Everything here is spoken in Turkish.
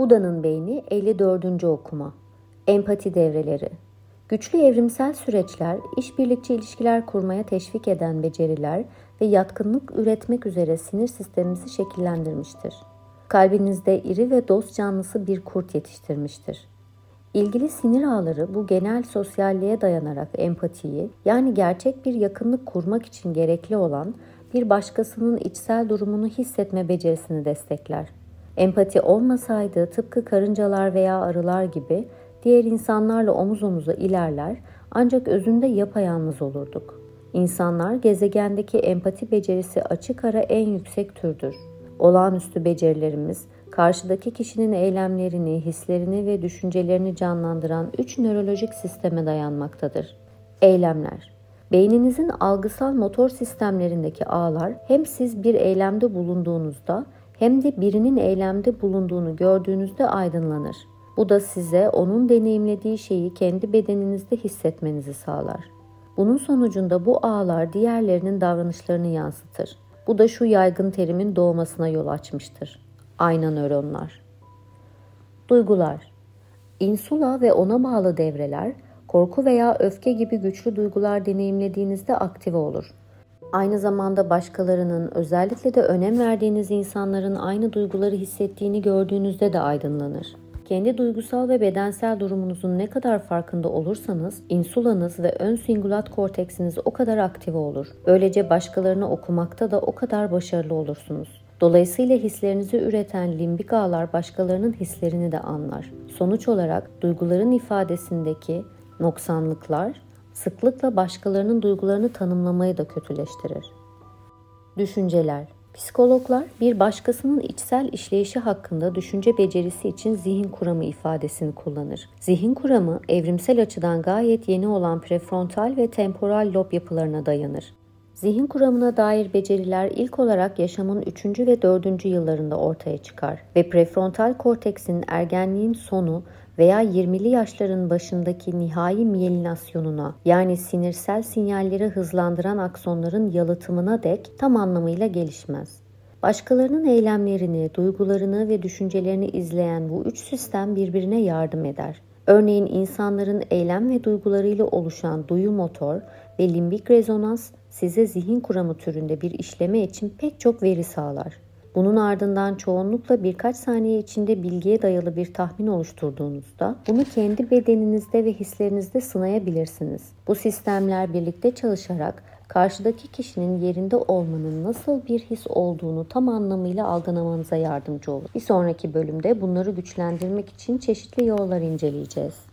Buda'nın beyni 54. okuma. Empati devreleri. Güçlü evrimsel süreçler, işbirlikçi ilişkiler kurmaya teşvik eden beceriler ve yatkınlık üretmek üzere sinir sistemimizi şekillendirmiştir. Kalbinizde iri ve dost canlısı bir kurt yetiştirmiştir. İlgili sinir ağları bu genel sosyalliğe dayanarak empatiyi, yani gerçek bir yakınlık kurmak için gerekli olan bir başkasının içsel durumunu hissetme becerisini destekler. Empati olmasaydı tıpkı karıncalar veya arılar gibi diğer insanlarla omuz omuza ilerler ancak özünde yapayalnız olurduk. İnsanlar gezegendeki empati becerisi açık ara en yüksek türdür. Olağanüstü becerilerimiz karşıdaki kişinin eylemlerini, hislerini ve düşüncelerini canlandıran üç nörolojik sisteme dayanmaktadır. Eylemler Beyninizin algısal motor sistemlerindeki ağlar hem siz bir eylemde bulunduğunuzda hem de birinin eylemde bulunduğunu gördüğünüzde aydınlanır. Bu da size onun deneyimlediği şeyi kendi bedeninizde hissetmenizi sağlar. Bunun sonucunda bu ağlar diğerlerinin davranışlarını yansıtır. Bu da şu yaygın terimin doğmasına yol açmıştır. Ayna nöronlar. Duygular. İnsula ve ona bağlı devreler, korku veya öfke gibi güçlü duygular deneyimlediğinizde aktive olur. Aynı zamanda başkalarının, özellikle de önem verdiğiniz insanların aynı duyguları hissettiğini gördüğünüzde de aydınlanır. Kendi duygusal ve bedensel durumunuzun ne kadar farkında olursanız, insulanız ve ön singulat korteksiniz o kadar aktive olur. Böylece başkalarını okumakta da o kadar başarılı olursunuz. Dolayısıyla hislerinizi üreten limbik ağlar başkalarının hislerini de anlar. Sonuç olarak duyguların ifadesindeki noksanlıklar sıklıkla başkalarının duygularını tanımlamayı da kötüleştirir. Düşünceler Psikologlar bir başkasının içsel işleyişi hakkında düşünce becerisi için zihin kuramı ifadesini kullanır. Zihin kuramı evrimsel açıdan gayet yeni olan prefrontal ve temporal lob yapılarına dayanır. Zihin kuramına dair beceriler ilk olarak yaşamın 3. ve 4. yıllarında ortaya çıkar ve prefrontal korteksin ergenliğin sonu veya 20'li yaşların başındaki nihai miyelinasyonuna yani sinirsel sinyalleri hızlandıran aksonların yalıtımına dek tam anlamıyla gelişmez. Başkalarının eylemlerini, duygularını ve düşüncelerini izleyen bu üç sistem birbirine yardım eder. Örneğin insanların eylem ve duygularıyla oluşan duyu motor ve limbik rezonans size zihin kuramı türünde bir işleme için pek çok veri sağlar. Bunun ardından çoğunlukla birkaç saniye içinde bilgiye dayalı bir tahmin oluşturduğunuzda bunu kendi bedeninizde ve hislerinizde sınayabilirsiniz. Bu sistemler birlikte çalışarak karşıdaki kişinin yerinde olmanın nasıl bir his olduğunu tam anlamıyla algılamanıza yardımcı olur. Bir sonraki bölümde bunları güçlendirmek için çeşitli yollar inceleyeceğiz.